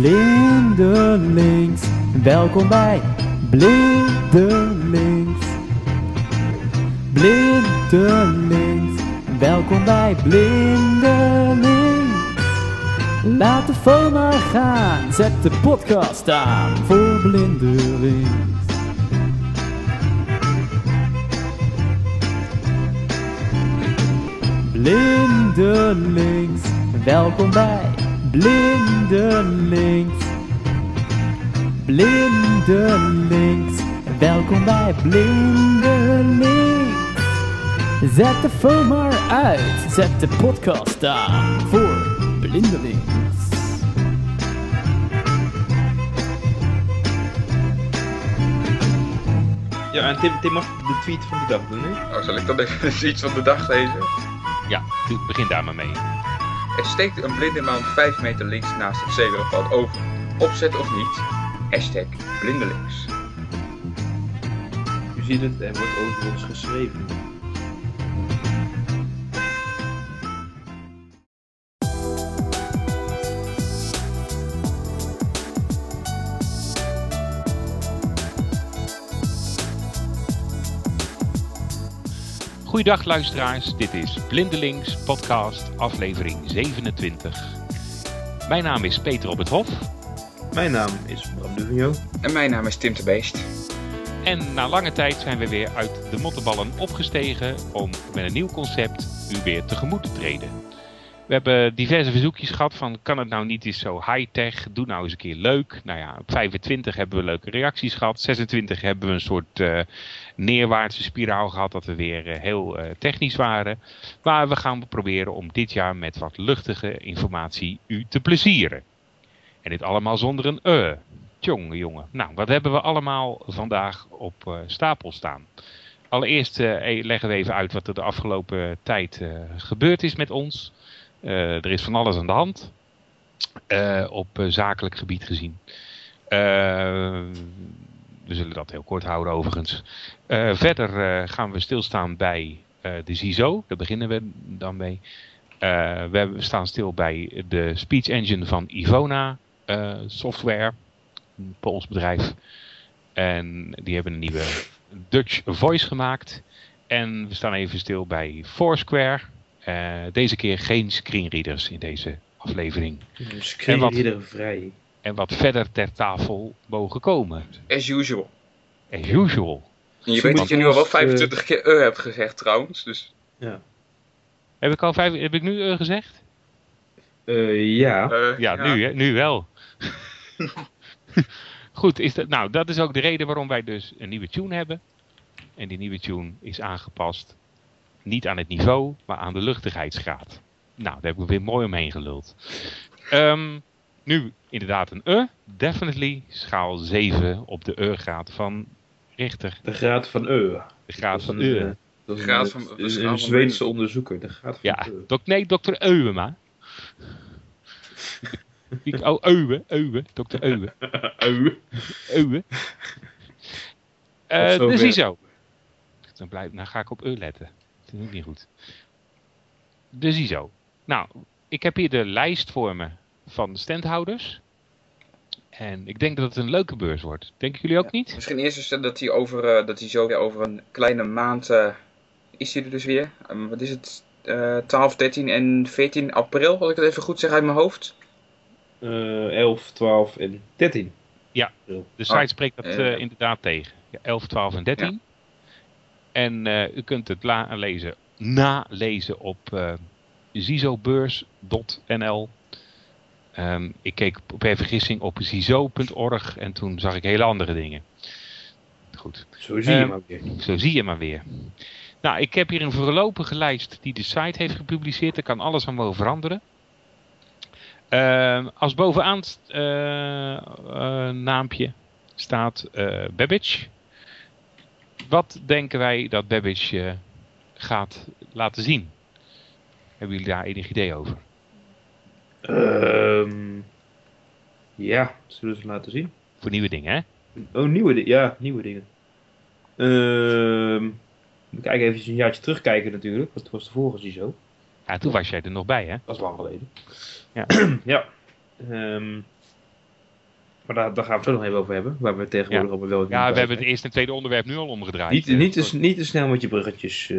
Blindelings. Welkom bij Blindelings. Blindelings. Welkom bij Blindelings. Laat de phone maar gaan. Zet de podcast aan voor Blindelings. Blindelings, welkom bij Blindelings. Blindelings, welkom bij Blindelings. Zet de phone maar uit, zet de podcast aan voor Blindelings. Ja, en Tim, Tim mag de tweet van de dag doen, hè? Oh, zal ik dan even iets van de dag lezen? Ja, doe- begin daar maar mee. Er steekt een blinde man 5 meter links naast het zebrapad over. Opzet of niet? Hashtag blindelings. U ziet het, er wordt over geschreven. Goeiedag luisteraars, dit is Blindelings podcast aflevering 27. Mijn naam is Peter op het Hof Mijn naam is Bram Duvigno. En mijn naam is Tim de Beest. en na lange tijd zijn we weer uit de mottenballen opgestegen om met een nieuw concept u weer tegemoet te treden. We hebben diverse verzoekjes gehad van kan het nou niet eens zo high-tech, doe nou eens een keer leuk. Nou ja, op 25 hebben we leuke reacties gehad, 26 hebben we een soort eh, neerwaartse spiraal gehad dat we weer eh, heel eh, technisch waren. Maar we gaan proberen om dit jaar met wat luchtige informatie u te plezieren. En dit allemaal zonder een eh. Tjonge jongen. Nou, wat hebben we allemaal vandaag op stapel staan? Allereerst e- leggen we even uit wat er de afgelopen tijd gebeurd is met ons. Er is van alles aan de hand. op zakelijk gebied gezien. We zullen dat heel kort houden overigens. Eh, verder eh, gaan we stilstaan bij eh, de CISO. Daar beginnen we dan mee. We staan stil bij de speech engine van Ivona Software. Een Pools bedrijf. En die hebben een nieuwe Dutch Voice gemaakt. En we staan even stil bij Foursquare. Deze keer geen screenreaders in deze aflevering. Screenreader vrij. En wat verder ter tafel mogen komen. As usual. As usual. En je Zo weet dat je nu al wel moet ons, 25 keer eh hebt gezegd trouwens. Dus Ja. Heb ik al vijf, heb ik nu eh, gezegd? Eh, ja. eh, Ja, nu, hè? nu wel. Goed, is dat, nou, dat is ook de reden waarom wij dus een nieuwe tune hebben. En die nieuwe tune is aangepast niet aan het niveau, maar aan de luchtigheidsgraad. Nou, daar heb ik weer mooi omheen geluld. Ehm, nu inderdaad een E. Definitely schaal 7 op de E-graad van Richter. De graad van Eu. De graad van E. De graad van- een, de een, Zweedse onderzoeker. De graad van Ja, Eu. dok, nee, dokter Euwema. Ik- Oh, Euwe, Euwe, dokter Euwe. Eu. Euwe. Eh, Tot zover. dus ISO. Dan, blijf, dan ga ik op E letten. Dat is ook niet goed. Dus ISO. Nou, ik heb hier de lijst voor me van de standhouders. En ik denk dat het een leuke beurs wordt. Denken jullie ook niet? misschien eerst eens dat hij over, eh, dat hij zo weer over een kleine maand eh, is hij er dus weer. Ehm, wat is het? Eh 12, 13 en 14 april, als ik het even goed zeg uit mijn hoofd. Eh, 11, 12 en 13. Ja. De site Oh, spreekt dat eh, eh, inderdaad tegen. Ja, 11, 12 en 13. En eh, u kunt het la- lezen, nalezen op eh Ehm, ik keek per vergissing op zizo.org en toen zag ik hele andere dingen. Goed, Zo zie je Ehm, maar weer. zo zie je maar weer. Nou, ik heb hier een voorlopige lijst die de site heeft gepubliceerd. Er kan alles aan mogen veranderen. Ehm, als bovenaan eh, naampje staat eh Babbage. Wat denken wij dat Babbage gaat laten zien? Hebben jullie daar enig idee over? Ehm, ja, zullen we ze laten zien? Voor nieuwe dingen, hè? Oh, nieuwe dingen. Ja, nieuwe dingen. Ehm, moet ik even een jaartje terugkijken natuurlijk. Want het was de vorige zo. Ja, toen was jij er nog bij, hè? Dat is lang geleden. Ja. ja. Ehm, Maar daar, daar gaan we het zo nog even over hebben. Waar we tegenwoordig Ja. op wel Ja, we hebben het eerste en tweede onderwerp nu al omgedraaid. Niet, Eh, niet, te, niet te snel met je bruggetjes.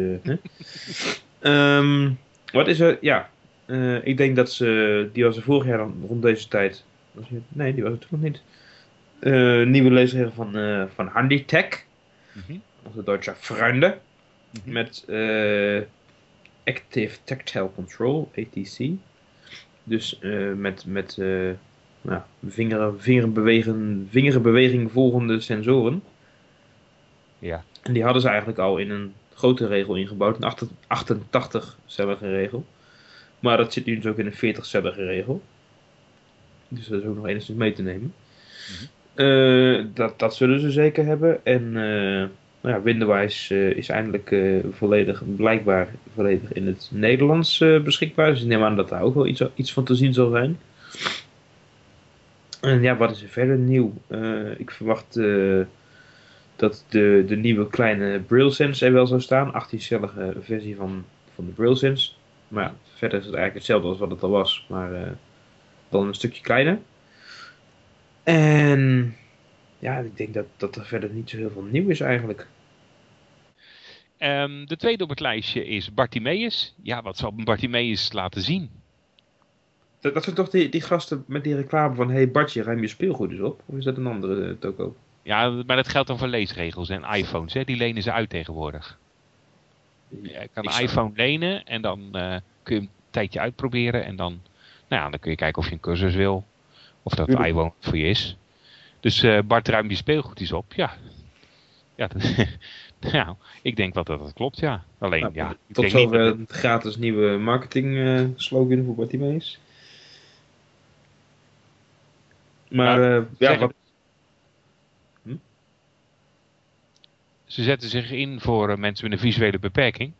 Ehm, wat is er? Ja, eh, ik denk dat ze. Die was er vorig jaar dan rond deze tijd. Nee, die was er toen nog niet. Eh, nieuwe leesregel van, eh van Handitech. mhm. Onze Duitse vrienden. Mhm. Met Active Tactile Control, ATC. Dus met, met nou, vingeren, vingerbewegen, vingerbeweging volgende sensoren. Ja. En die hadden ze eigenlijk al in een grote regel ingebouwd, een 88-cellige regel. Maar dat zit nu dus ook in een 40-cellige regel. Dus dat is ook nog enigszins mee te nemen. Eh, dat, dat zullen ze zeker hebben. En eh nou ja, Windows eh, is eindelijk volledig, blijkbaar volledig in het Nederlands beschikbaar. Dus ik neem aan dat daar ook wel iets, iets van te zien zal zijn. En ja, wat is er verder nieuw? Ik verwacht dat de, de nieuwe kleine BrailleSense er wel zou staan. 18-cellige versie van, van de BrailleSense. Maar ja, verder is het eigenlijk hetzelfde als wat het al was. Maar eh, dan een stukje kleiner. En ja, ik denk dat, dat er verder niet zo heel veel nieuw is eigenlijk. Ehm, de tweede op het lijstje is Bartimeus. Ja, wat zal Bartimeus laten zien? Dat, dat zijn toch die, die gasten met die reclame van... Hey Bartje, ruim je speelgoed eens op? Of is dat een andere eh, toko? Ja, maar dat geldt dan voor leesregels en iPhones. Hè? Die lenen ze uit tegenwoordig. Je kan een iPhone lenen en dan eh, kun je hem een tijdje uitproberen. En dan, nou ja, dan kun je kijken of je een cursus wil. Of dat Tuurlijk. iPhone voor je is. Dus eh, Bart, ruim je speelgoed eens op. Ja, ja, dat- nou, ik denk wel dat dat klopt, ja. Alleen, Nou, ja, ik Tot denk niet zover dat- het gratis nieuwe marketing eh, slogan voor Bartimeus. Maar Nou, eh, ja, wat, Ze zetten zich in voor eh, mensen met een visuele beperking.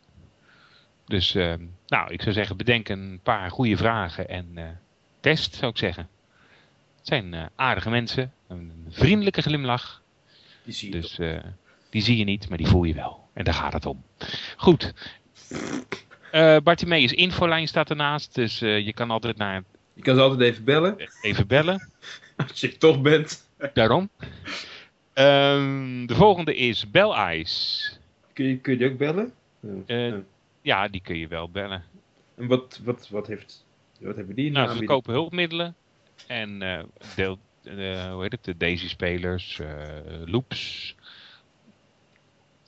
Dus, eh, nou, ik zou zeggen, bedenk een paar goede vragen en eh, test, zou ik zeggen. Het zijn aardige mensen, een vriendelijke glimlach. die zie je Dus die zie je niet, maar die voel je wel. En daar gaat het om. Goed. Eh Bartimeus infolijn staat ernaast, dus je kan altijd naar Je kan ze altijd even bellen, even bellen. als je toch bent. Daarom. Ehm, de volgende is Bell. Kun je, kun je die ook bellen? Ja. Eh, Ja. Die kun je wel bellen. En wat, wat, wat, heeft, wat hebben die Nou, ze aanbieding? verkopen hulpmiddelen. En deel, eh, hoe heet het, de Daisy-spelers, loops.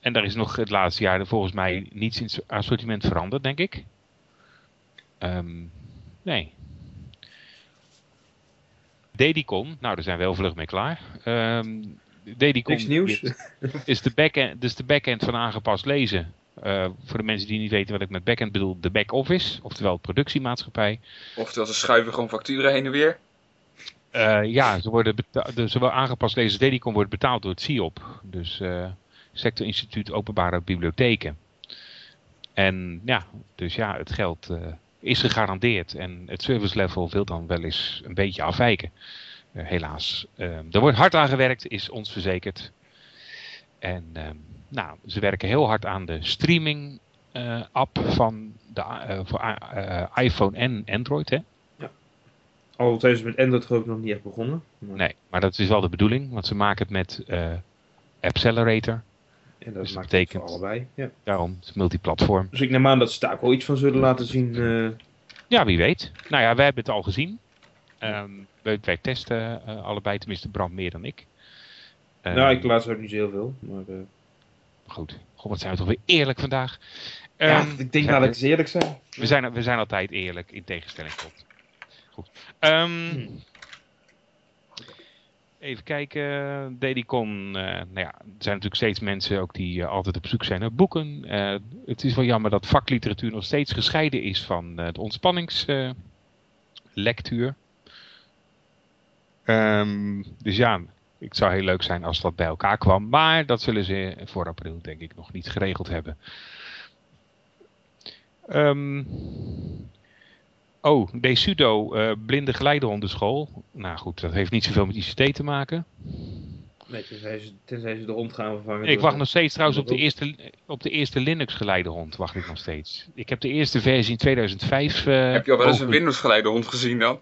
En daar is nog het laatste jaar volgens mij niets in het assortiment veranderd, denk ik. Ehm, nee. Dedicon, nou daar zijn we heel vlug mee klaar. Ehm Niks nieuws? is, is de backend, dus de backend van aangepast lezen. Eh, voor de mensen die niet weten wat ik met backend bedoel, de back-office, oftewel productiemaatschappij. Oftewel, ze schuiven gewoon facturen heen en weer. Eh, ja, ze worden de, zowel aangepast lezen Dedicon wordt betaald door het CIOP. Dus eh Sector Instituut Openbare Bibliotheken. En ja, dus ja, het geld eh, is gegarandeerd. En het service level wil dan wel eens een beetje afwijken. Eh, helaas. Eh, er wordt hard aan gewerkt, is ons verzekerd. En ehm, nou, ze werken heel hard aan de streaming eh, app van de, eh, voor iPhone en Android. Hè? Al zijn ze met Android geloof ik nog niet echt begonnen. Maar, Nee, maar dat is wel de bedoeling, want ze maken het met eh Accelerator. En dat dus dat maakt betekent- het voor allebei. Ja. Daarom, het is multiplatform. Dus ik neem aan dat ze daar ook wel iets van zullen laten zien. Ja, wie weet. Nou ja, wij hebben het al gezien. Ehm, wij, wij testen eh, allebei, tenminste Bram meer dan ik. Ehm, nou, ik laat ook niet zo heel veel. Maar, eh, Goed. God, wat zijn we toch weer eerlijk vandaag. ja, Ehm, ik denk ja, dat ik eens eerlijk zijn. we, zijn, we zijn altijd eerlijk, in tegenstelling tot. Goed. Ehm, Hmm. Even kijken, Dedicon, eh nou ja, er zijn natuurlijk steeds mensen ook die altijd op zoek zijn naar boeken. Het is wel jammer dat vakliteratuur nog steeds gescheiden is van de ontspanningslectuur. Ehm, dus ja, het zou heel leuk zijn als dat bij elkaar kwam. Maar dat zullen ze voor april denk ik nog niet geregeld hebben. Ehm oh, Desudo, eh blinde geleidehondenschool. Nou goed, dat heeft niet zoveel met ICT te maken. Nee, tenzij ze, tenzij ze de hond gaan vervangen. Ik wacht nog steeds trouwens op de eerste, op de eerste Linux geleidehond. Wacht ik nog steeds. Ik heb de eerste versie in 2005. eh, Heb je al wel eens een Windows geleidehond gezien dan?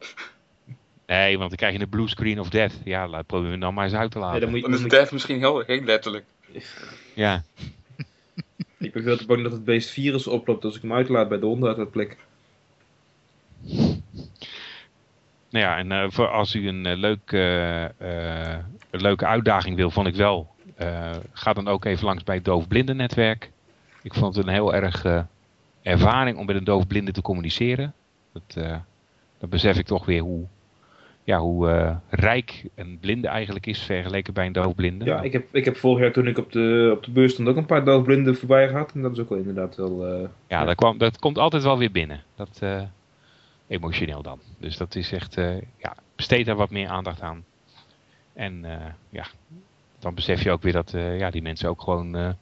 Nee, want dan krijg je een blue screen of death. Ja, laat proberen we dan maar eens uit te Ja, laten. dan moet je, Dan is death misschien heel, heel letterlijk. Ja, ik ben veel te bang dat het beest virus oploopt als ik hem uitlaat bij de onderuitlaatplek. nou ja, en eh, voor als u een, eh, leuk, eh, eh, een leuke uitdaging wil, vond ik wel. eh, ga dan ook even langs bij het doofblindennetwerk. Ik vond het een heel erg eh, ervaring om met een doofblinde te communiceren. Dat, eh, dat besef ik toch weer hoe, ja, hoe eh, rijk een blinde eigenlijk is vergeleken bij een doofblinde. Ja, ik heb, ik heb vorig jaar toen ik op de, op de beurs stond ook een paar doofblinden voorbij gehad. En dat is ook wel inderdaad wel... eh, Ja, dat, kwam, dat komt altijd wel weer binnen. Dat, eh, emotioneel dan. Dus dat is echt, ja, besteed daar wat meer aandacht aan. En ja, dan besef je ook weer dat ja, die mensen ook gewoon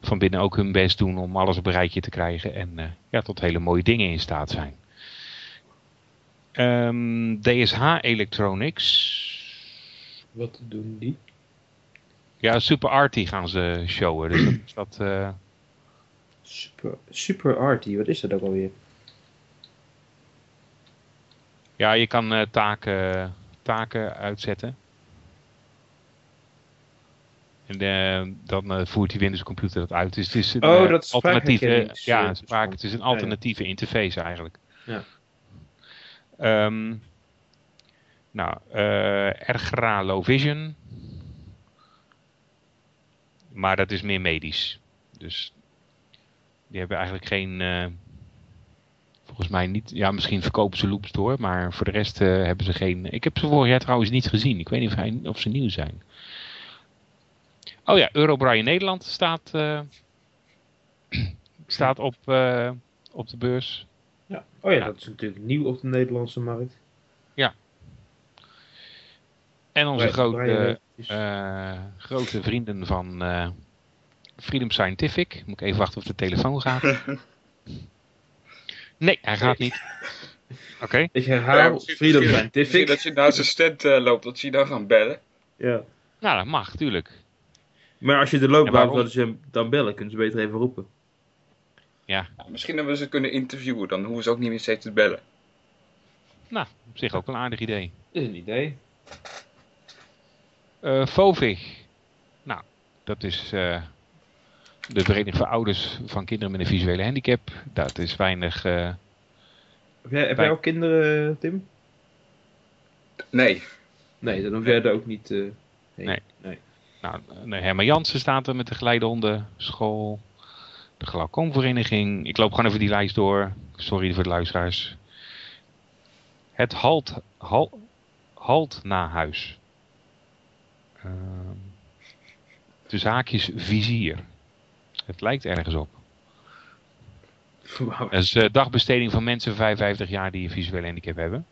van binnen ook hun best doen om alles op een rijtje te krijgen. En ja, tot hele mooie dingen in staat zijn. Ehm, DSH Electronics. wat doen die? Ja, Super Arty gaan ze showen. Dus dat, is dat eh, Super, super Arty, wat is dat ook alweer? ja, je kan eh, taken, taken uitzetten. En eh, dan voert die Windows computer dat uit. Dus het is een Oh, dat is alternatieve, ja, spraak, het is een alternatieve interface eigenlijk. Ja. Ehm, nou, eh Ergra Low Vision. Maar dat is meer medisch. Dus die hebben eigenlijk geen... eh, volgens mij niet... Ja, misschien verkopen ze loops door. Maar voor de rest eh, hebben ze geen... Ik heb ze vorig jaar trouwens niet gezien. Ik weet niet of, hij, of ze nieuw zijn. Oh ja, Eurobraille Nederland staat... staat op, op de beurs. Ja. Oh ja, Ja. dat is natuurlijk nieuw op de Nederlandse markt. En onze Wij- grote... eh, Eh, grote vrienden van eh, Freedom Scientific. Moet ik even wachten of de telefoon gaat. Nee, hij gaat niet. Oké. ik Ja, herhaal, misschien- Freedom misschien- misschien Scientific. dat je naast zijn stand eh, loopt, dat ze je dan gaan bellen. Ja. Nou, dat mag, tuurlijk. Maar als je er loopt, waarom hem dan bellen? Kunnen ze beter even roepen. Ja, Ja, misschien hebben we ze kunnen interviewen, dan hoeven ze ook niet meer steeds te bellen. nou, op zich ook een aardig idee. Dat is een idee. Eh Fovig. Nou, dat is eh, de Vereniging voor Ouders van Kinderen met een Visuele Handicap. Dat is weinig... eh, Heb jij, heb Bij- jij ook kinderen, Tim? Nee, Nee, dan hoef jij er ook niet eh heen. Nee. nee. Nou, nee, Herman Jansen staat er met de geleidehondenschool. De glaucoomvereniging. Ik loop gewoon even die lijst door. Sorry voor de luisteraars. Het Halt, Halt, halt na huis. Ehm tussen haakjes vizier. Het lijkt ergens op. Wauw. Dat is eh, dagbesteding van mensen van 55 jaar die een visuele handicap hebben.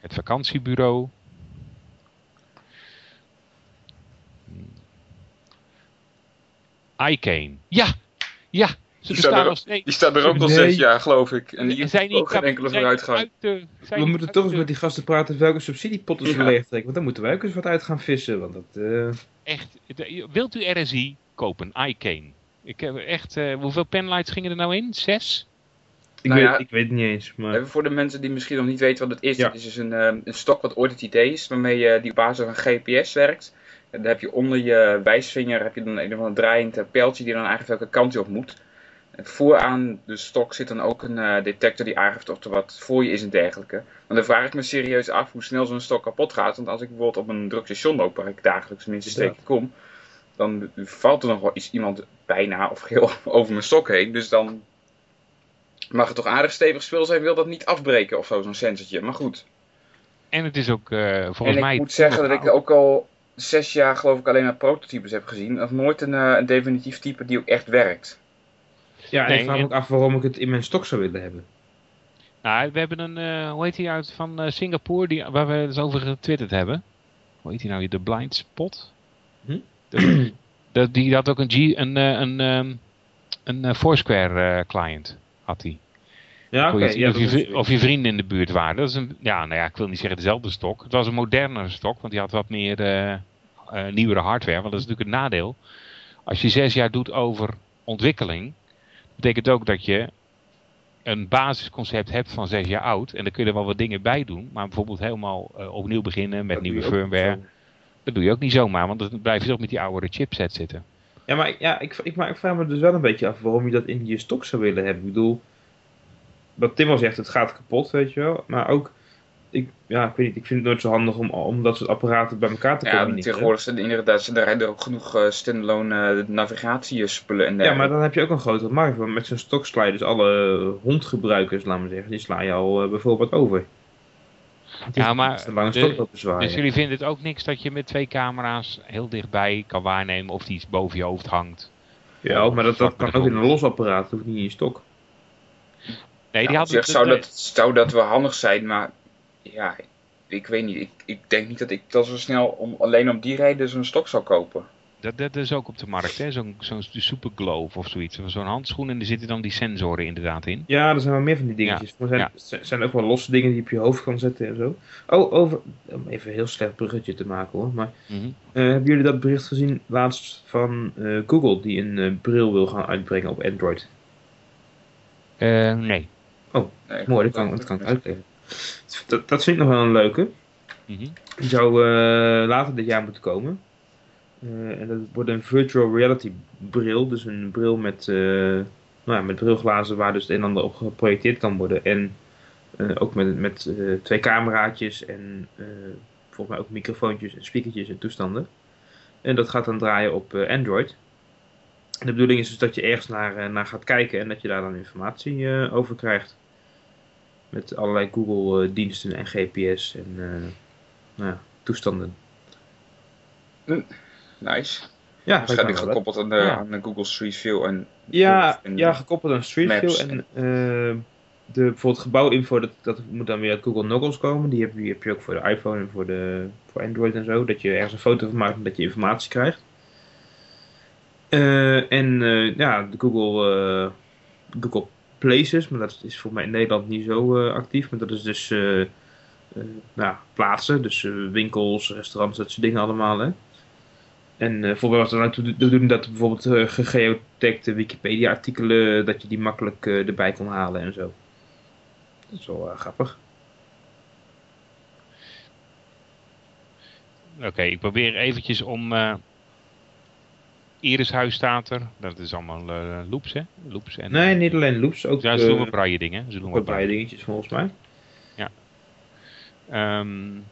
Het vakantiebureau. iCane. Ja, ja, ze Die staan er- nog die staat er ook al Nee. zes jaar, geloof ik. En die Zijn ook geen enkele vooruitgang. uit de- zijn We moeten uit toch eens de- met die gasten praten welke subsidiepotten ze Ja. leeg trekken. Want dan moeten wij ook eens wat uit gaan vissen. Want dat, eh, Echt, wilt u RSI kopen? iCane. Ik heb echt, eh, hoeveel penlights gingen er nou in? Zes? ik, Nou weet, ja. ik weet het niet eens. Maar... Even voor de mensen die misschien nog niet weten wat het is. Ja. Het is dus een, ehm, een stok wat ooit het idee is, waarmee je die op basis van GPS werkt. En dan heb je onder je wijsvinger heb je dan een of ander draaiend eh, pijltje die dan aangeeft welke kant je op moet. En vooraan de stok zit dan ook een eh, detector die aangeeft of er wat voor je is en dergelijke. Maar dan vraag ik me serieus af hoe snel zo'n stok kapot gaat. Want als ik bijvoorbeeld op een druk station loop, waar ik dagelijks minstens steken kom, dan valt er nog wel iets, iemand bijna of geheel over mijn stok heen. Dus dan mag het toch aardig stevig spul zijn, wil dat niet afbreken of zo, zo'n sensortje. Maar goed. En het is ook eh, volgens en ik mij... moet zeggen dat ik ook al zes jaar geloof ik alleen maar prototypes heb gezien. Nog nooit een, eh, een definitief type die ook echt werkt. ja, en Nee, ik vraag me ook af waarom ik het in mijn stok zou willen hebben. Nou, we hebben een, eh, hoe heet die uit van eh, Singapore, die, waar we het over getwitterd hebben. Hoe heet die nou? De Blind Spot? Hm? De- de- die had ook een, G, een, eh, een, ehm, een Foursquare eh, client, had hij. Ja, oké. je zien ja, of, je, of je vrienden in de buurt waren. Dat is een, ja, nou ja, ik wil niet zeggen dezelfde stok. Het was een modernere stok, want die had wat meer nieuwere hardware. Want dat is natuurlijk het nadeel. Als je zes jaar doet over ontwikkeling, betekent ook dat je een basisconcept hebt van zes jaar oud, en dan kun je er wel wat dingen bij doen, maar bijvoorbeeld helemaal eh, opnieuw beginnen met Dat nieuwe firmware, dat doe je ook niet zomaar, want dan blijf je toch met die oudere chipset zitten. Ja, maar, ja, ik, ik, maar ik vraag me dus wel een beetje af waarom je dat in je stok zou willen hebben. Ik bedoel, wat Tim al zegt, het gaat kapot, weet je wel. Maar ook, ik, ja, ik weet niet, ik vind het nooit zo handig om, om dat soort apparaten bij elkaar te Ja, combineren. tegenwoordig zijn inderdaad, zijn er ook genoeg eh, standalone eh, navigatiespullen en Ja, maar dan heb je ook een grotere markt. Want met zo'n stok sla je dus alle hondgebruikers, laten we zeggen, die sla je al eh, bijvoorbeeld over. Ja, maar de-. Dus jullie vinden het ook niks dat je met twee camera's heel dichtbij kan waarnemen of die iets boven je hoofd hangt? Ja, maar dat, dat kan ook in een los apparaat, dat hoeft niet in je stok. Nee, die Ja, op hadden zich zou dat, zou dat wel handig zijn, maar ja, ik weet niet. Ik, ik denk niet dat ik dat zo snel om, alleen om die reden zo'n stok zou kopen. Dat, dat is ook op de markt, hè? Zo'n zo'n Super Glove of zoiets. Zo'n handschoen en er zitten dan die sensoren inderdaad in. Ja, er zijn wel meer van die dingetjes. Maar er zijn, zijn- zijn ook wel losse dingen die je op je hoofd kan zetten en zo. Oh, over, om even een heel slecht bruggetje te maken hoor. Maar Mhm. eh, hebben jullie dat bericht gezien laatst van eh, Google die een eh, bril wil gaan uitbrengen op Android? Eh, nee. Nee, Mooi, dat kan, dat kan ik uitleggen. Dat, dat vind ik nog wel een leuke. Mhm. Die zou eh, later dit jaar moeten komen. Eh, en dat wordt een virtual reality bril. Dus een bril met, eh, nou ja, met brilglazen waar dus het een en ander op geprojecteerd kan worden. En ook met, met twee cameraatjes en volgens mij ook microfoontjes en speakertjes en toestanden. En dat gaat dan draaien op Android. En de bedoeling is dus dat je ergens naar, naar gaat kijken en dat je daar dan informatie over krijgt. Met allerlei Google eh, diensten en GPS en eh, nou ja, toestanden. Nice. Ja, Waarschijnlijk wel gekoppeld aan de, Ja. aan de Google Street View en... Ja, en- ja, gekoppeld aan Street View. Maps. En eh, de, bijvoorbeeld gebouwinfo, dat, dat moet dan weer uit Google Noggles komen. Die heb, die heb je ook voor de iPhone en voor, de, voor Android en zo. Dat je ergens een foto van maakt en dat je informatie krijgt. En ja, de Google, Google Places, maar dat is voor mij in Nederland niet zo eh, actief. Maar dat is dus eh, eh, nou, plaatsen, dus winkels, restaurants, dat soort dingen allemaal. Hè. En uh, voor wat er naartoe de bedoeling dat bijvoorbeeld uh, Wikipedia-artikelen, dat je die makkelijk erbij kon halen en zo. Dat is wel grappig. Oké, ik probeer eventjes om... Irishuis staat er. Dat is allemaal uh, loops, hè? Loops en, nee, niet alleen loops. Ook, ja, ze doen wat braille dingen. Ze doen ook wat braille dingetjes volgens mij. Ja. Um,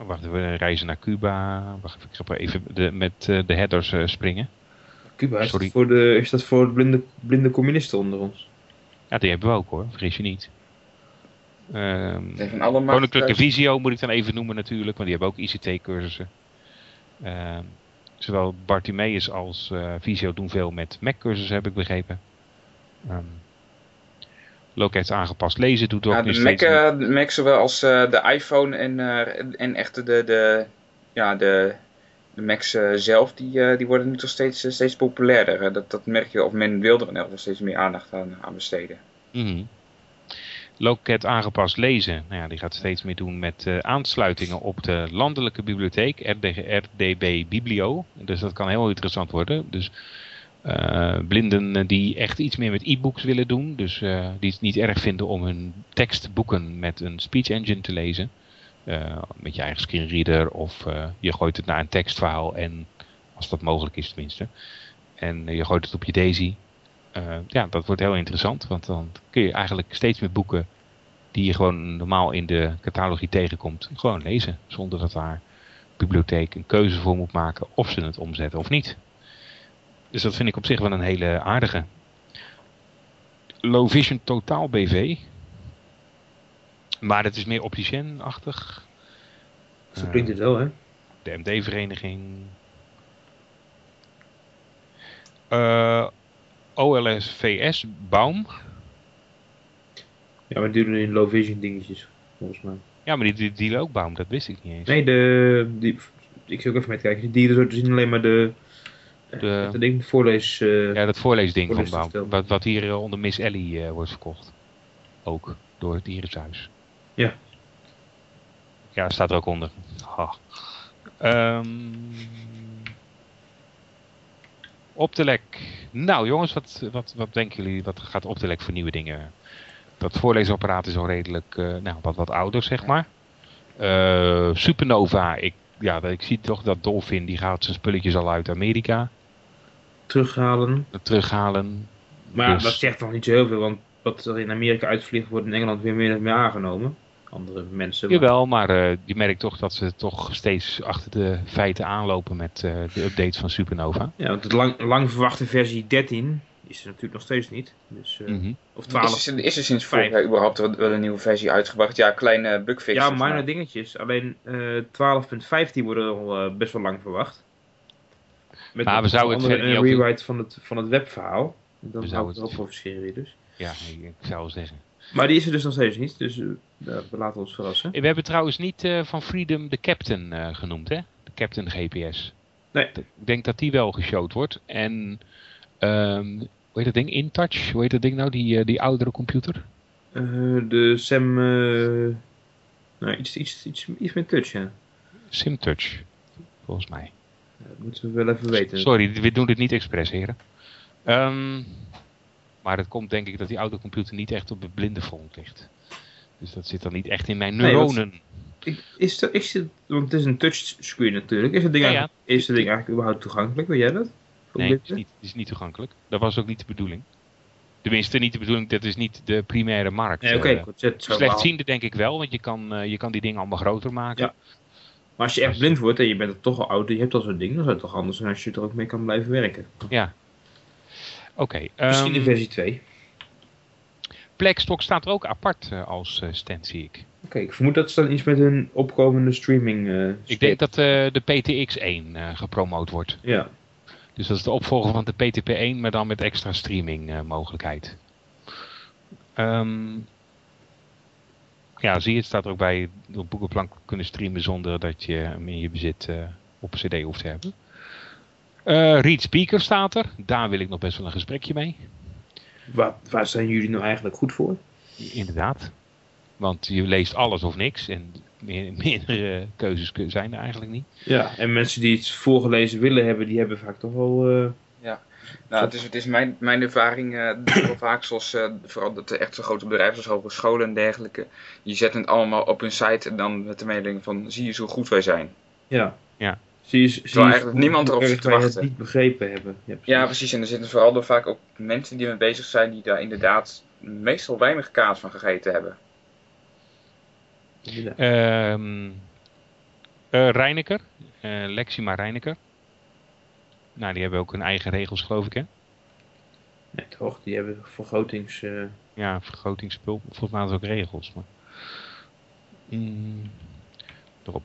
Oh, wacht, we reizen naar Cuba. Wacht, ik ga even de, met uh, de headers uh, springen. Cuba, is dat, voor de, is dat voor de blinde, blinde communisten onder ons? Ja, die hebben we ook hoor, vergis je niet. Um, allemaal Koninklijke Visio moet ik dan even noemen natuurlijk, want die hebben ook ICT-cursussen. Uh, zowel Bartimeus als uh, Visio doen veel met Mac-cursussen, heb ik begrepen. Um, loket aangepast lezen doet ook ja, de, Mac, uh, Mac zowel als uh, de iPhone en, uh, en echt de, de, ja, de, de Macs zelf, die, die worden nu toch steeds, steeds populairder. Dat, dat merk je, of men wil er in elk steeds meer aandacht aan, aan besteden. Mm -hmm. Loket aangepast lezen, nou ja, die gaat steeds meer doen met aansluitingen op de landelijke bibliotheek, RD, RDB Biblio. Dus dat kan heel interessant worden. Dus uh, blinden die echt iets meer met e-books willen doen. Dus die het niet erg vinden om hun tekstboeken met een speech engine te lezen. Met je eigen screenreader of je gooit het naar een tekstverhaal en als dat mogelijk is tenminste. En je gooit het op je Daisy. Ja, dat wordt heel interessant, want dan kun je eigenlijk steeds meer boeken die je gewoon normaal in de catalogie tegenkomt, gewoon lezen. Zonder dat daar bibliotheek een keuze voor moet maken of ze het omzetten of niet. Dus dat vind ik op zich wel een hele aardige. Low Vision Totaal BV. Maar het is meer opticien-achtig. Zo klinkt het wel, hè? De MD-vereniging. Uh, OLSVS, Baum. Ja, maar die doen in low vision dingetjes, volgens mij. Ja, maar die, die dealen ook Baum, dat wist ik niet eens. Nee, de, die, ik zou ook even mee kijken. Die dieren zo te zien alleen maar de, de, dat ding, voorlees... Uh, ja, dat voorleesding van Baum. Wat, wat hier uh, onder Miss Ellie uh, wordt verkocht. Ook, door het dierenhuis. Ja. Ja, staat er ook onder. Ha. Um, op de lek. Nou jongens, wat, wat, wat denken jullie, wat gaat Optelec voor nieuwe dingen? Dat voorleesapparaat is al redelijk, eh, nou, wat, wat ouder zeg maar. Eh, Supernova, ik, ja, ik zie toch dat Dolphin, die gaat zijn spulletjes al uit Amerika Terughalen. terughalen. Maar Dus- dat zegt nog niet zo heel veel, want wat er in Amerika uitvliegt, wordt in Engeland weer meer, meer aangenomen. Andere mensen. maar- Jawel, maar eh, je merkt toch dat ze toch steeds achter de feiten aanlopen met eh, de updates van Supernova. Ja, want de lang, lang verwachte versie 13 is er natuurlijk nog steeds niet. Dus, eh, Mhm. Of Is 12. er, is er sinds vorig jaar überhaupt wel wel een nieuwe versie uitgebracht? Ja, kleine bugfix. Ja, minor dingetjes. Alleen eh 12.15 worden al eh, best wel lang verwacht. Met Maar we zouden het andere- een rewrite van het, van het webverhaal. Dan We zou zouden het het- ook voor verschillen weer dus. Ja, ik, zou zeggen. Maar die is er dus nog steeds niet, dus we laten ons verrassen. We hebben trouwens niet eh, van Freedom de Captain eh, genoemd, hè? De Captain GPS. Nee. Ik denk dat die wel geshowd wordt. En, ehm hoe heet dat ding? InTouch? Hoe heet dat ding nou? Die, eh, die oudere computer? De Sam... nou, iets, iets, iets, iets met touch, ja. SimTouch, volgens mij. Dat moeten we wel even weten. Sorry, we doen dit niet expres, heren. Ehm, maar het komt denk ik dat die oude computer niet echt op het blinde front ligt. Dus dat zit dan niet echt in mijn Nee, neuronen. Is dat, is het, want het is een touchscreen natuurlijk. Is het ding, Ja, ja. eigenlijk, is het ding eigenlijk überhaupt toegankelijk? Weet jij dat? Voor Nee, het is, niet, het is niet toegankelijk. Dat was ook niet de bedoeling. Tenminste, niet de bedoeling, dat is niet de primaire markt. Nee. Eh, Slechtziende denk ik wel, want je kan, eh, je kan die dingen allemaal groter maken. Ja. Maar als je echt blind wordt en je bent er toch al oud en je hebt al zo'n ding, dan zou het toch anders zijn als je er ook mee kan blijven werken. Ja. Oké. Misschien de ehm, versie 2. Blackstock staat er ook apart eh, als eh, stand, zie ik. Oké, ik vermoed dat ze dan iets met een opkomende streaming. eh, Ik denk dat de PTX1 eh, gepromoot wordt. Ja. Dus dat is de opvolger van de PTP1, maar dan met extra streaming mogelijkheid. Ehm, ja, zie je, het staat er ook bij op boekenplank kunnen streamen zonder dat je hem in je bezit op cd hoeft te hebben. Eh Reed Speaker staat er. Daar wil ik nog best wel een gesprekje mee. Waar, waar zijn jullie nou eigenlijk goed voor? Inderdaad. Want je leest alles of niks. En meer, meerdere keuzes zijn er eigenlijk niet. Ja, en mensen die iets voorgelezen willen hebben, die hebben vaak toch wel. eh, Nou, het is, het is mijn, mijn ervaring eh, vaak zoals, eh, vooral dat de echt zo grote bedrijven zoals hogescholen en dergelijke, die zetten het allemaal op hun site en dan met de mededeling van zie je zo goed wij zijn. ja. Ja. Zie je, zie je eigenlijk niemand erop zit te wij het wachten. niet begrepen hebben. Ja, precies. Ja, precies. En er zitten vooral door vaak ook mensen die ermee bezig zijn die daar inderdaad meestal weinig kaas van gegeten hebben. Inderdaad. Ehm eh, Reineker. eh, Lexima Reineker. Nou, die hebben ook hun eigen regels, geloof ik, hè? Nee, toch? Die hebben vergrotings. eh, Ja, vergrotingsspul. Volgens mij ook regels. Maar... Mm, erop.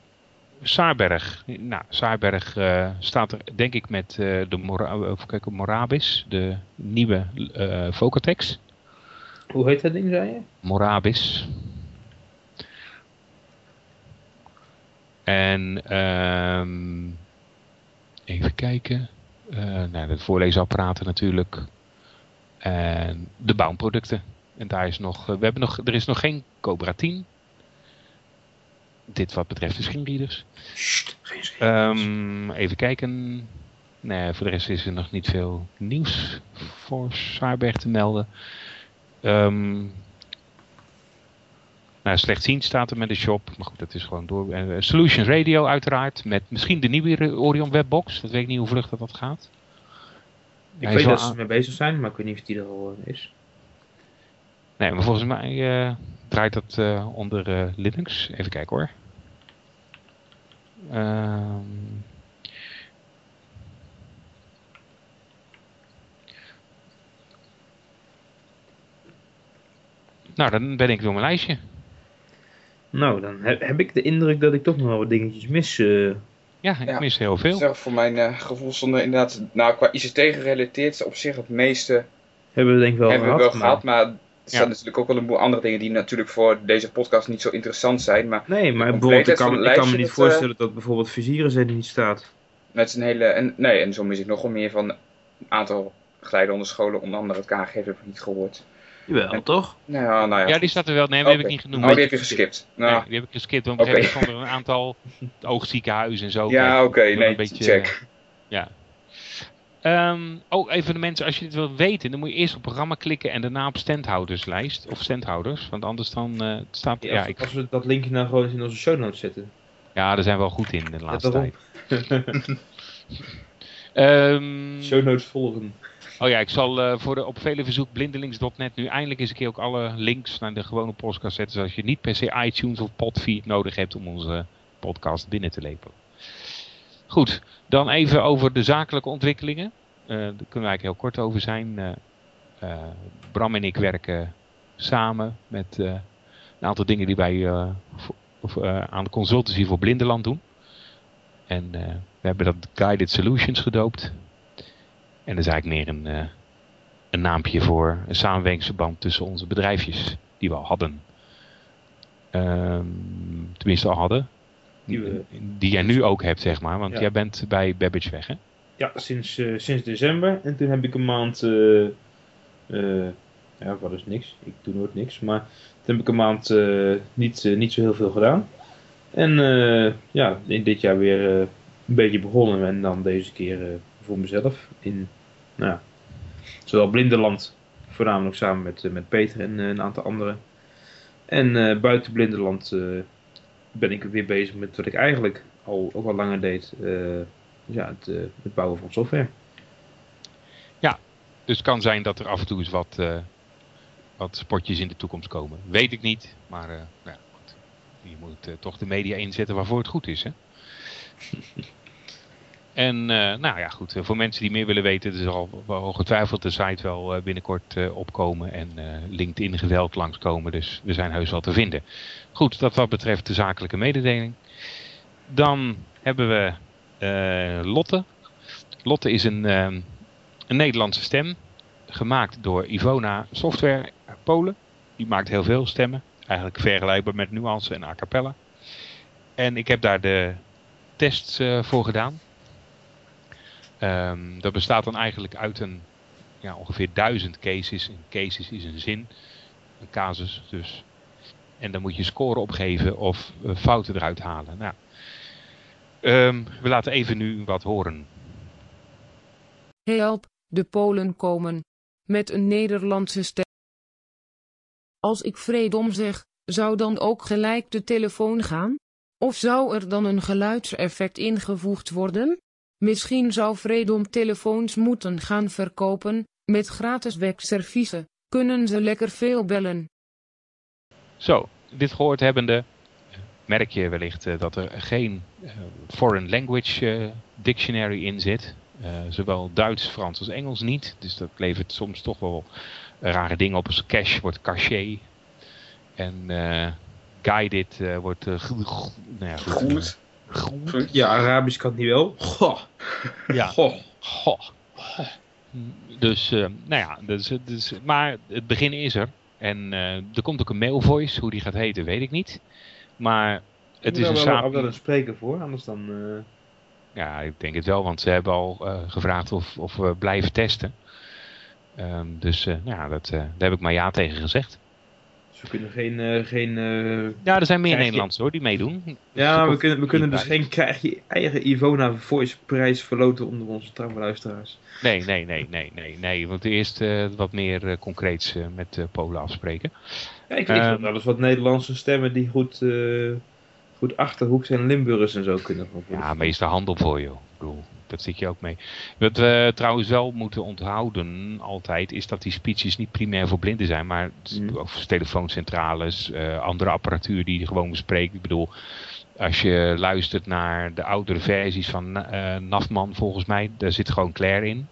Saarberg. Nou, Saarberg eh, staat er denk ik met eh, de Mora even kijken, Morabis, de nieuwe eh Vocatex. Hoe heet dat ding, zei je? Morabis. En ehm, even kijken. Eh nou, de voorleesapparaten natuurlijk. En de bouwproducten. En daar is nog, eh, we hebben nog, er is nog geen Cobra 10. Dit wat betreft de screenreaders. Sst, geen schrik. Ehm, even kijken. Nee, voor de rest is er nog niet veel nieuws voor Saarberg te melden. Ehm nou, slechtziend staat er met de shop. Maar goed, dat is gewoon door. Eh, Solutions Radio uiteraard. Met misschien de nieuwe Orion Webbox. Dat weet ik niet hoe vlug dat, dat gaat. ik hij weet dat ze mee bezig zijn, maar ik weet niet of die er al is. Nee, maar volgens mij eh, draait dat eh, onder eh, Linux. Even kijken hoor. Ehm. Nou, dan ben ik door mijn lijstje. Nou, dan heb, heb ik de indruk dat ik toch nog wel wat dingetjes mis. eh. Ja, ik Ja. mis heel veel. Zeg, voor mijn eh, gevoel stonden inderdaad, nou qua ICT gerelateerd op zich het meeste hebben we denk ik wel hebben gehad. we wel maar- gehad, maar er zijn Ja. natuurlijk ook wel een boel andere dingen die natuurlijk voor deze podcast niet zo interessant zijn. Maar Nee, maar bijvoorbeeld, ik kan, ik kan me niet dat, eh, voorstellen dat bijvoorbeeld vizieren zijn die niet staat. is een hele, en, nee, en zo mis ik nogal meer van een aantal onder scholen, onder andere het KG heb ik niet gehoord. Jawel, En- toch? Nou, ja, nou ja. Ja, die staat er wel. Nee, die heb ik niet genoemd. Oh, die heb je geskipt. Nou, Nee, die heb ik geskipt. Want stonden er een aantal oogziekenhuizen en zo. ja, oké, nee, een beetje, check. Ja. Ehm, oh, even de mensen, als je dit wilt weten, dan moet je eerst op programma klikken en daarna op standhouderslijst. Of standhouders, want anders dan eh, staat... Ja, Ja, als, ik, als we dat linkje nou gewoon in onze show notes zetten. ja, daar zijn we wel goed in de laatste tijd. Ehm, show notes volgen. Oh ja, ik zal eh, voor de op vele verzoek blindelings.net nu eindelijk eens een keer ook alle links naar de gewone podcast zetten. Zodat je niet per se iTunes of Podfeed nodig hebt om onze podcast binnen te lepelen. Goed, dan even over de zakelijke ontwikkelingen. Eh, daar kunnen we eigenlijk heel kort over zijn. Eh, eh, Bram en ik werken samen met een aantal dingen die wij aan de consultancy voor Blindeland doen. En we hebben dat Guided Solutions gedoopt. En dat is eigenlijk meer een, een naampje voor een samenwerkingsverband tussen onze bedrijfjes die we al hadden. Ehm, tenminste al hadden. Die we- die jij nu ook hebt, zeg maar. Want Ja. jij bent bij Babbage weg, hè? Ja, sinds, eh, sinds december. En toen heb ik een maand. eh, eh, ja, wat is niks? Ik doe nooit niks. Maar toen heb ik een maand niet, niet zo heel veel gedaan. En ja, in dit jaar weer een beetje begonnen. En dan deze keer voor mezelf. In, nou ja, zowel Blindeland, voornamelijk samen met, met Peter en een aantal anderen. En buiten Blindeland eh, ben ik weer bezig met wat ik eigenlijk al ook al langer deed. eh, ja, het, eh, het bouwen van software. Dus het kan zijn dat er af en toe eens wat, eh, wat spotjes in de toekomst komen. Weet ik niet, maar nou ja, goed. je moet toch de media inzetten waarvoor het goed is. Hè? en eh, nou ja, goed. eh, Voor mensen die meer willen weten, er zal ongetwijfeld de site wel eh, binnenkort opkomen en LinkedIn geweld langskomen. Dus we zijn heus wel te vinden. Goed, dat wat betreft de zakelijke mededeling. Dan hebben we Lotte. Lotte is een, een Nederlandse stem, gemaakt door Ivona Software Polen. Die maakt heel veel stemmen, eigenlijk vergelijkbaar met Nuance en A Cappella. En ik heb daar de tests voor gedaan. Ehm, dat bestaat dan eigenlijk uit een ja, ongeveer duizend cases. Een cases is een zin, een casus dus. En dan moet je score opgeven of eh, fouten eruit halen. Nou, ehm, we laten even nu wat horen. Help, de Polen komen. Met een Nederlandse stem. Als ik vredom zeg, zou dan ook gelijk de telefoon gaan? Of zou er dan een geluidseffect ingevoegd worden? Misschien zou Vredom telefoons moeten gaan verkopen, met gratis wegserviezen. Kunnen ze lekker veel bellen? Zo, dit gehoord hebbende merk je wellicht eh, dat er geen eh, foreign language eh, dictionary in zit. Eh, zowel Duits, Frans als Engels niet. Dus dat levert soms toch wel rare dingen op. Als cache wordt caché. En eh, guided eh, wordt. Nou ja, goed. Ja, Arabisch kan die wel. Goh. Ja. Goh. Goh. Dus, eh, nou ja, dus, dus, maar het begin is er. En eh, er komt ook een mailvoice. Hoe die gaat heten, weet ik niet. Maar het is een wel, samen... wel een spreker voor, anders dan... eh, Ja, ik denk het wel, want ze hebben al eh, gevraagd of, of we blijven testen. Ehm, dus eh, nou ja, dat, eh, daar heb ik maar ja tegen gezegd. Dus we kunnen geen... eh, geen eh, Ja, er zijn meer Nederlanders hoor, die meedoen. ja, we kunnen, we kunnen dus geen krijg je eigen Ivona Voice prijs verloten onder onze trouwe luisteraars. Nee, nee, nee, nee, nee, nee. Want eerst eh, wat meer concreets met Polen afspreken. Ja, ik weet Ehm. wel eens wat Nederlandse stemmen die goed, goed Achterhoeks en Limburgers en zo kunnen Ja, meeste handel voor joh. Ik bedoel, dat zit je ook mee. Wat we trouwens wel moeten onthouden altijd, is dat die speeches niet primair voor blinden zijn, maar Mm. of telefooncentrales, eh, andere apparatuur die je gewoon bespreekt. Ik bedoel, als je luistert naar de oudere versies van eh Nafman, volgens mij, daar zit gewoon Claire in.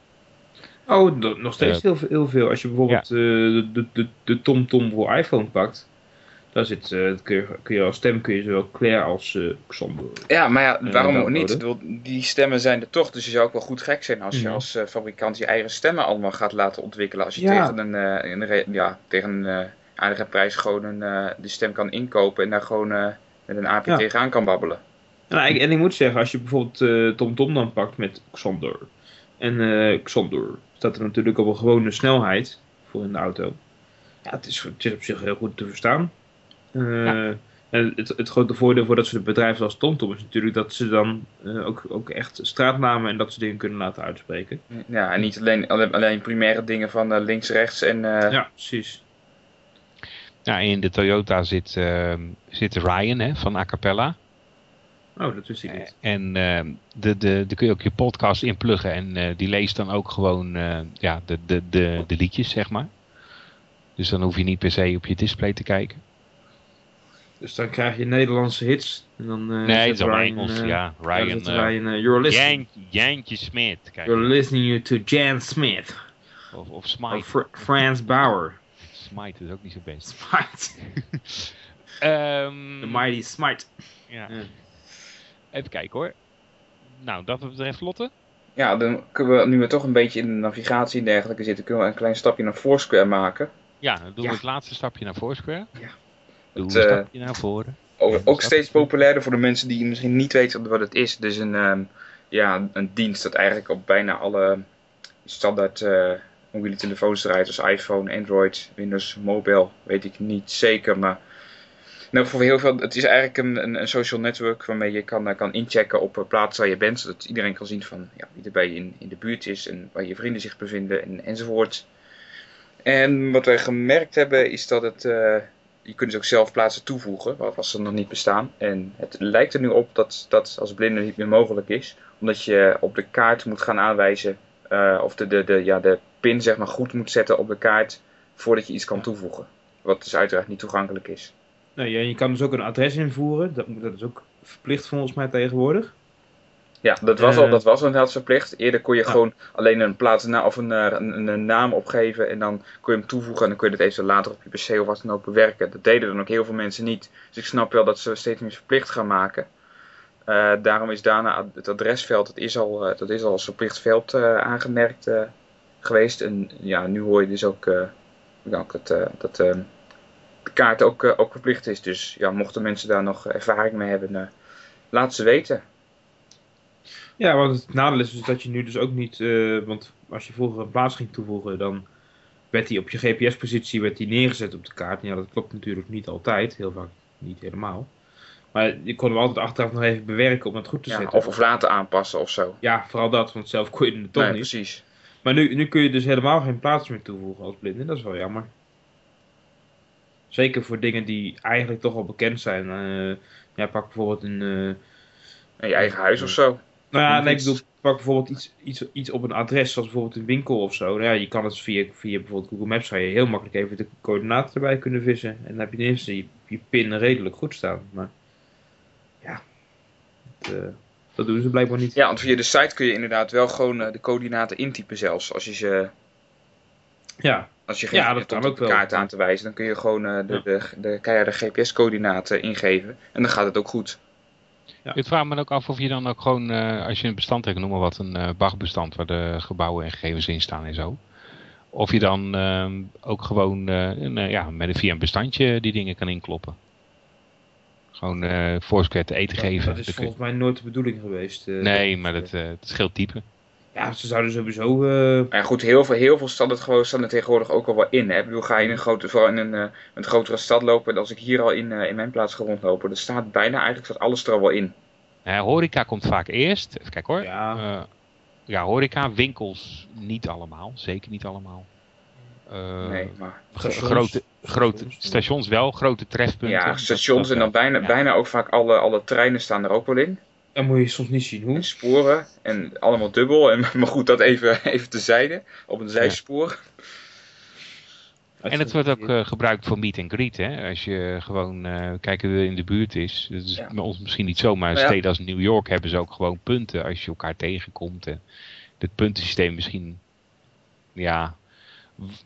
Oh, nog steeds Eh, heel, veel- heel veel. Als je bijvoorbeeld de, de, de, de TomTom voor iPhone pakt, daar zit, eh, kun, je, kun je als stem kun je zowel Claire als eh Xander. Ja, maar ja, Eh, waarom ook niet? bedoel, Die stemmen zijn er toch, dus je zou ook wel goed gek zijn als je als fabrikant je eigen stemmen allemaal gaat laten ontwikkelen. Als je Ja. tegen een, eh, ja, tegen een eh, aardige prijs gewoon een, eh, die stem kan inkopen en daar gewoon eh, met een Ja. tegenaan kan babbelen. Nou, ik- en ik moet zeggen, als je bijvoorbeeld eh TomTom dan pakt met Xander. En eh Xander staat er natuurlijk op een gewone snelheid voor in de auto. Ja, het is, het is op zich heel goed te verstaan. Eh, Ja. En het, het grote voordeel voor dat soort bedrijven zoals TomTom is natuurlijk dat ze dan eh, ook, ook echt straatnamen en dat soort dingen kunnen laten uitspreken. Ja, en niet alleen, alleen, alleen primaire dingen van eh, links, rechts en... eh, Ja, precies. Ja, in de Toyota zit, ehm, zit Ryan hè, van Acapella. Oh, dat wist ik niet. En ehm, de, de, daar kun je ook je podcast in pluggen. En eh, die leest dan ook gewoon eh, ja, de, de, de, de liedjes, zeg maar. Dus dan hoef je niet per se op je display te kijken. Dus dan krijg je Nederlandse hits. En dan, eh, nee, het is Ryan, Engels. eh, ja, Ryan. eh, Ryan, eh, you're, listening, Jan, Jantje Smit. Kijk, you're listening to Jan Smith. of, of Of Smite. Fr- Frans Bauer. Smite is ook niet zo best. Smite. Ehm, The Mighty Smite. ja. Ja. Even kijken hoor. Nou, dat betreft Lotte. Ja, dan kunnen we, nu we toch een beetje in de navigatie en dergelijke zitten, kunnen we een klein stapje naar Foursquare maken. Ja, dan doen Ja. we het laatste stapje naar Foursquare. Ja. Het, een eh, stapje naar voren. Ook, steeds populairder voor de mensen die misschien niet weten wat het is. Het is een, ehm, ja, een dienst dat eigenlijk op bijna alle standaard eh, mobiele telefoons draait. Dus iPhone, Android, Windows Mobile, weet ik niet zeker. Maar nou, voor heel veel, het is eigenlijk een, een, een social network waarmee je kan, eh, kan inchecken op plaatsen waar je bent. Zodat iedereen kan zien van ja, wie er bij je in, in de buurt is en waar je vrienden zich bevinden en, enzovoort. En wat wij gemerkt hebben is dat het... je kunt dus ook zelf plaatsen toevoegen, wat was er nog niet bestaan. En het lijkt er nu op dat dat als blinde niet meer mogelijk is. Omdat je op de kaart moet gaan aanwijzen, eh, of de, de, de, ja, de pin zeg maar goed moet zetten op de kaart voordat je iets kan toevoegen. Wat dus uiteraard niet toegankelijk is. Nou, ja, je kan dus ook een adres invoeren. Dat, dat is ook verplicht volgens mij tegenwoordig. Ja, dat was, al, Eh. dat was inderdaad verplicht. Eerder kon je gewoon alleen een plaatsnaam of een, eh, een, een naam opgeven en dan kon je hem toevoegen en dan kun je dat even later op je PC of wat dan ook bewerken. Dat deden dan ook heel veel mensen niet. Dus ik snap wel dat ze steeds meer verplicht gaan maken. Eh, daarom is daarna het adresveld, dat is al, dat is al als verplicht veld aangemerkt geweest. En ja, nu hoor je dus ook, ook dat, dat de kaart ook, ook verplicht is. Dus ja, mochten mensen daar nog ervaring mee hebben, laat ze weten. Ja, want het nadeel is dus dat je nu dus ook niet... eh, want als je vroeger een plaats ging toevoegen, dan werd die op je GPS-positie werd die neergezet op de kaart. En ja, dat klopt natuurlijk niet altijd. Heel vaak niet helemaal. Maar je kon hem altijd achteraf nog even bewerken om het goed te Ja, zetten. of, of laten aanpassen of zo. Ja, vooral dat, want zelf kon je het toch Nee, niet. precies. Maar nu, nu kun je dus helemaal geen plaats meer toevoegen als blinde. Dat is wel jammer. Zeker voor dingen die eigenlijk toch al bekend zijn. Eh, ja, pak bijvoorbeeld een... eh, In je eigen huis of zo. Nou ja, nee, ik bedoel, pak bijvoorbeeld iets, iets, iets op een adres, zoals bijvoorbeeld een winkel of zo. Nou ja, je kan het via, via bijvoorbeeld Google Maps, zou je heel makkelijk even de coördinaten erbij kunnen vissen. En dan heb je ineens je, je pin redelijk goed staan. Maar ja, het, eh, dat doen ze blijkbaar niet. Ja, want via de site kun je inderdaad wel gewoon eh, de coördinaten intypen zelfs. Als je, ze, Ja, als je geen Ja, zin dat hebt kan om ook de wel. kaart aan te wijzen, dan kun je gewoon eh, de, Ja. de, de, keiharde GPS-coördinaten ingeven. En dan gaat het ook goed. Ik vraag me ook af of je dan ook gewoon, eh, als je een bestand hebt, noem maar wat, een eh BAG-bestand waar de gebouwen en gegevens in staan en zo. Of je dan ehm, ook gewoon eh, een, eh, ja, met een, via een bestandje die dingen kan inkloppen. Gewoon eh Foursquare te eten geven. dat is volgens mij nooit de bedoeling geweest. eh, Nee, maar dat, eh, dat scheelt type. Ja, ze zouden sowieso... eh, ja, goed, heel veel, heel veel staan het gewoon staan er tegenwoordig ook al wel in. Hè? Ik bedoel, ga je in een, grote, vooral in een, eh, een grotere stad lopen, als ik hier al in, eh, in mijn plaats ga rondlopen, er staat bijna eigenlijk staat alles er al wel in. Eh, horeca komt vaak eerst. Even kijken hoor. Ja. Eh, ja, horeca, winkels niet allemaal. Zeker niet allemaal. Eh, nee, maar Stations. grote, grote Stations. wel, grote trefpunten. ja, stations dat en dan bijna, Ja. bijna ook vaak alle, alle treinen staan er ook wel in. Dan moet je soms niet zien hoe. En sporen en allemaal dubbel. En, maar goed, dat even, even tezijde. Op een zijspoor. En het wordt ook eh, gebruikt voor meet and greet. Hè? Als je gewoon eh, kijken wie er in de buurt is. Dat is Ja. bij ons misschien niet zo, maar ja. steden als New York hebben ze ook gewoon punten als je elkaar tegenkomt. En het puntensysteem misschien, ja,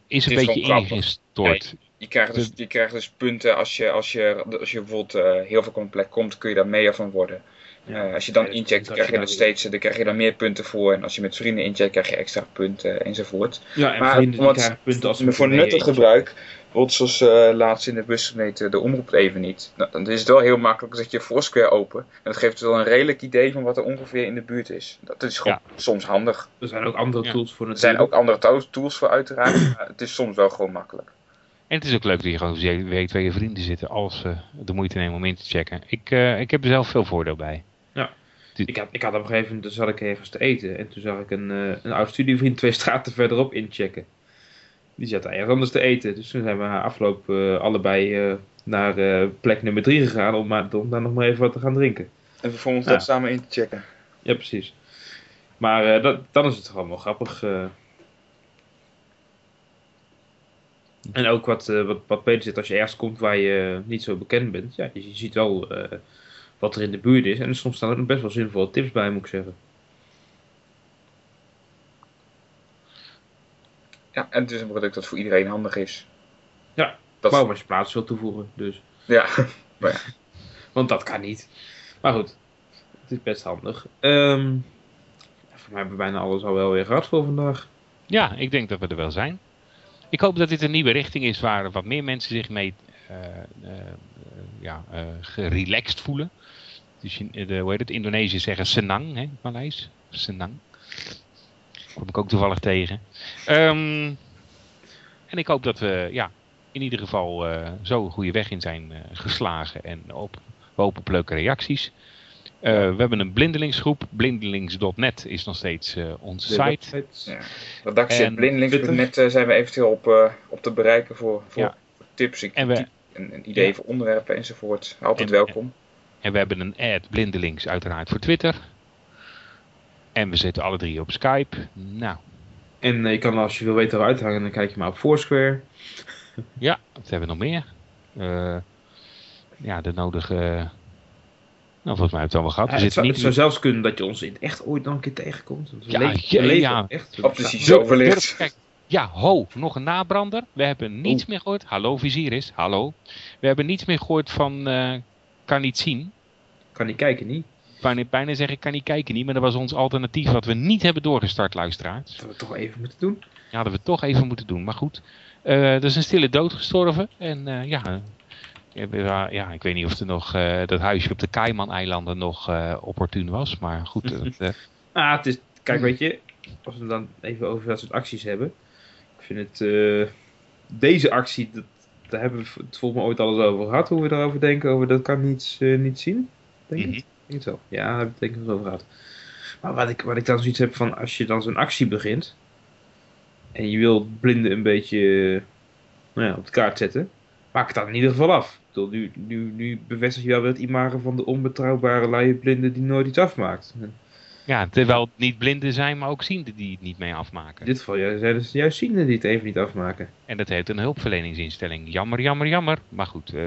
is een is beetje ingestort. Je krijgt dus, je krijgt dus punten als je, als je, als je bijvoorbeeld eh, heel veel op een plek komt, kun je daar meer van worden. Ja. Eh, als je dan Ja, dat- incheckt, dat krijg je er dan steeds dan krijg je daar meer punten voor. En als je met vrienden incheckt, krijg je extra punten enzovoort. Ja, en Maar vrienden krijgen punten als voor nuttig gebruik, bijvoorbeeld zoals eh, laatst in de bus gemeten, de omroep even niet. Nou, dan is het wel heel makkelijk, dan zet je Foursquare open. En dat geeft wel een redelijk idee van wat er ongeveer in de buurt is. Dat is gewoon soms handig. Er zijn ook andere Ja. tools voor Er zijn natuurlijk. ook andere to- tools voor uiteraard, maar het is soms wel gewoon makkelijk. En het is ook leuk dat je gewoon weet waar je vrienden zitten als ze de moeite nemen om in te checken. Ik, eh, ik heb er zelf veel voordeel bij. Ik had, ik had op een gegeven moment, toen zat ik ergens te eten. En toen zag ik een, eh, een oud studievriend twee straten verderop inchecken. Die zat ergens anders te eten. Dus toen zijn we na afloop eh, allebei eh, naar eh, plek nummer drie gegaan. Om, maar, om daar nog maar even wat te gaan drinken. En vervolgens Ja. dat samen in te checken. Ja, precies. Maar eh, dat, dan is het gewoon wel grappig. eh. En ook wat, wat, wat beter zit als je ergens komt waar je niet zo bekend bent. Ja, je, je ziet wel eh, wat er in de buurt is. En soms staan er ook best wel zinvolle tips bij, moet ik zeggen. Ja, en het is een product dat voor iedereen handig is. Ja, Dat maar eens plaats wil toevoegen. Dus. ja. Want dat kan niet. Maar goed, het is best handig. Ehm voor mij hebben we bijna alles al wel weer gehad voor vandaag. Ja, ik denk dat we er wel zijn. Ik hoop dat dit een nieuwe richting is waar wat meer mensen zich mee ja, eh, gerelaxed voelen. Dus in de, hoe heet het? Indonesië zeggen senang, hè, Maleis. Senang. Kom ik ook toevallig tegen. Ehm, en ik hoop dat we ja, in ieder geval eh, zo een goede weg in zijn eh, geslagen. En op, we hopen op leuke reacties. Eh, we hebben een blindelingsgroep. Blindelings.net is nog steeds eh, onze site. Ja. Redactie blindelings.net uh, zijn we eventueel op, uh, op te bereiken voor, voor Ja. tips en, En we- en, en ideeën Ja. voor onderwerpen enzovoort. Altijd En- welkom. En we hebben een ad blindelings uiteraard voor Twitter. En we zitten alle drie op Skype. Nou, En eh, je kan als je wil weten waar uithangen, dan kijk je maar op Foursquare. ja, wat hebben we nog meer? Eh, ja, de nodige... nou, volgens mij hebben we het al wel gehad. Ja, we het, zou, niet... het zou zelfs kunnen dat je ons in het echt ooit nog een keer tegenkomt. Want we Ja, leven- ja, we leven ja. echt. Op de wellicht. Kijk, ja, ho, nog een nabrander. We hebben niets meer gehoord. Hallo Viziris, hallo. We hebben niets meer gehoord van eh, kan niet zien. Kan niet kijken, niet? Bijna, bijna zeg ik kan niet kijken niet, maar dat was ons alternatief wat we niet hebben doorgestart, luisteraars. Dat we toch even moeten doen. Ja, hadden we toch even moeten doen. Maar goed, eh er is een stille dood gestorven. En eh, ja, ja, ja, ik weet niet of er nog dat huisje op de Cayman-eilanden nog eh, opportun was. Maar goed, dat, Ah, het is, kijk, weet je, als we het dan even over dat soort acties hebben. Ik vind het, eh, deze actie, dat, daar hebben we het volgens mij ooit alles over gehad. Hoe we erover denken, over dat kan niet, eh, niet zien. Denk ik? Mhm. Denk het wel. Ja, daar hebben we het denk ik over gehad. Maar wat ik, wat ik dan zoiets heb van, als je dan zo'n actie begint. En je wil blinden een beetje nou ja, op de kaart zetten. Maak het dan in ieder geval af. Ik bedoel, nu, nu, nu bevestig je wel weer het imago van de onbetrouwbare luie blinde die nooit iets afmaakt. Ja, terwijl het niet blinden zijn, maar ook zienden die het niet mee afmaken. In dit geval ja, zijn het juist zienden die het even niet afmaken. En dat heet een hulpverleningsinstelling. Jammer, jammer, jammer. Maar goed, eh,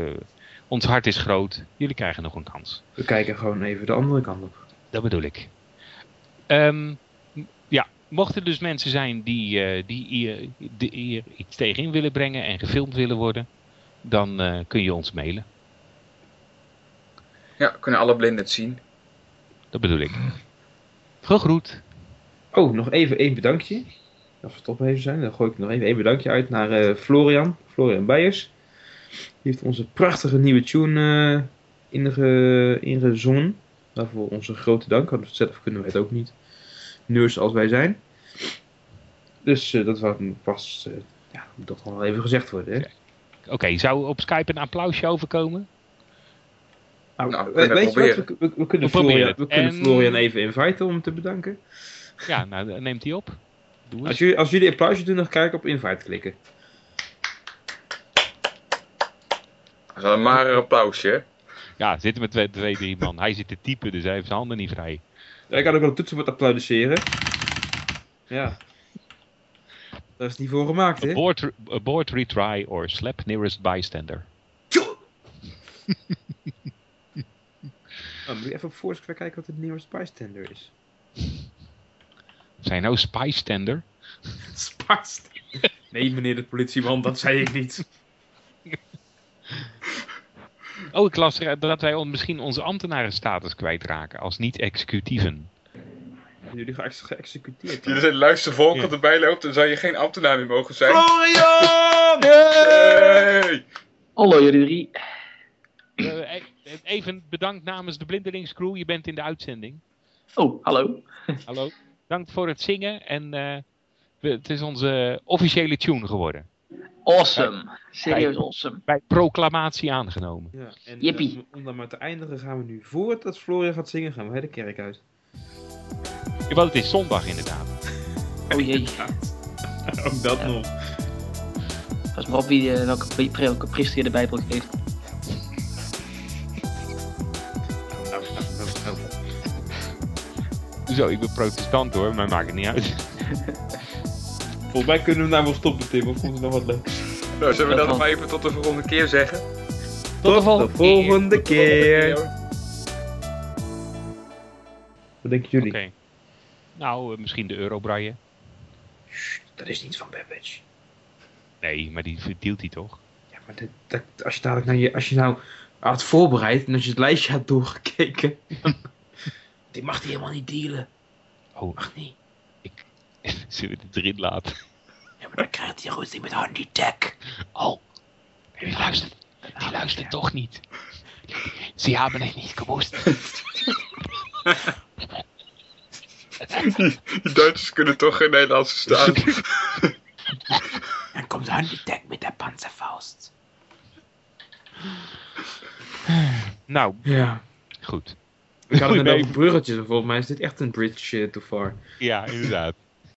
ons hart is groot. Jullie krijgen nog een kans. We kijken gewoon even de andere kant op. Dat bedoel ik. Ehm, ja, mochten er dus mensen zijn die, eh, die hier, die hier iets tegenin willen brengen en gefilmd willen worden, dan eh, kun je ons mailen. Ja, kunnen alle blinden het zien. Dat bedoel ik. Gegroet. Oh, nog even één bedankje. Als we toch even zijn, dan gooi ik nog even één bedankje uit naar eh, Florian. Florian Beijers. Die heeft onze prachtige nieuwe tune inge, ingezongen. Daarvoor onze grote dank, want zelf kunnen wij het ook niet. Nerds als wij zijn. Dus eh, dat was pas, ja, moet dat gewoon wel even gezegd worden. Hè? Oké, zou op Skype een applausje overkomen? Nou, Nou, we weet je wat? We, we- we kunnen, Florian, het. we kunnen En- Florian even inviten om hem te bedanken. Ja, nou neemt hij op. Doe eens. Als jullie, als jullie applausje doen, dan ga ik op invite klikken. Dat is wel een mager applausje. hè? Ja, zitten met twee, twee, drie man. Hij zit te typen, dus hij heeft zijn handen niet vrij. Ja, ik kan ook wel een toetsenbord applaudisseren. Ja. Daar is het niet voor gemaakt, hè? Abort, abort retry or slap nearest bystander. Oh, moet je even op Foursquare kijken wat de nearest bystander is. Zijn nou spystander? Bystander? Nee, meneer de politieman, dat zei ik niet. Oh, ik las er- dat wij misschien onze ambtenarenstatus kwijtraken als niet-executieven. Jullie gaan geëxecuteerd. Jullie zijn luistervolk Ja. dat erbij loopt, dan zou je geen ambtenaar meer mogen zijn. Florian! Hey! Hallo jullie drie. Even bedankt namens de Blindelingscrew. Je bent in de uitzending. Oh, hallo. Hallo. Dank voor het zingen. En eh, we- het is onze officiële tune geworden. Awesome. Serieus awesome. Bij proclamatie aangenomen. Ja, en Jippie. eh, om- dan maar te eindigen gaan we nu, voordat Florian gaat zingen, gaan wij de kerk uit. Ja, want het is zondag inderdaad. Oh jee. Ook dat Ja. nog. Pas maar op wie, eh, welke, welke priester je de Bijbel geeft. Zo, ik ben protestant hoor, maar maakt het niet uit. Volgens mij kunnen we nou wel stoppen, Tim. Of vond je nog wat leuk? Nou, zullen we Dat dat maar even tot de volgende keer zeggen? Tot de volgende volgende keer. Wat denken jullie? Oké. Nou, eh, misschien de eurobraille. Dat is niet van Babbage. Nee, maar die verdeelt hij toch? Ja, maar dat, als je dadelijk naar je, als je nou had voorbereid en als je het lijstje had doorgekeken, die mag die helemaal niet dealen. Oh, Mag niet. zullen we het erin laten? Ja, maar dan krijgt hij ruzie met Handy Tech. Oh, die luistert, die luistert toch niet. Ze hebben het niet gewusst. Die Duitsers kunnen toch geen Nederlands verstaan. Dan komt Handy Tech met de panzerfaust. Nou, Ja. goed. We hadden het Nee. over bruggetjes en volgens mij is dit echt een bridge too far. Ja, inderdaad.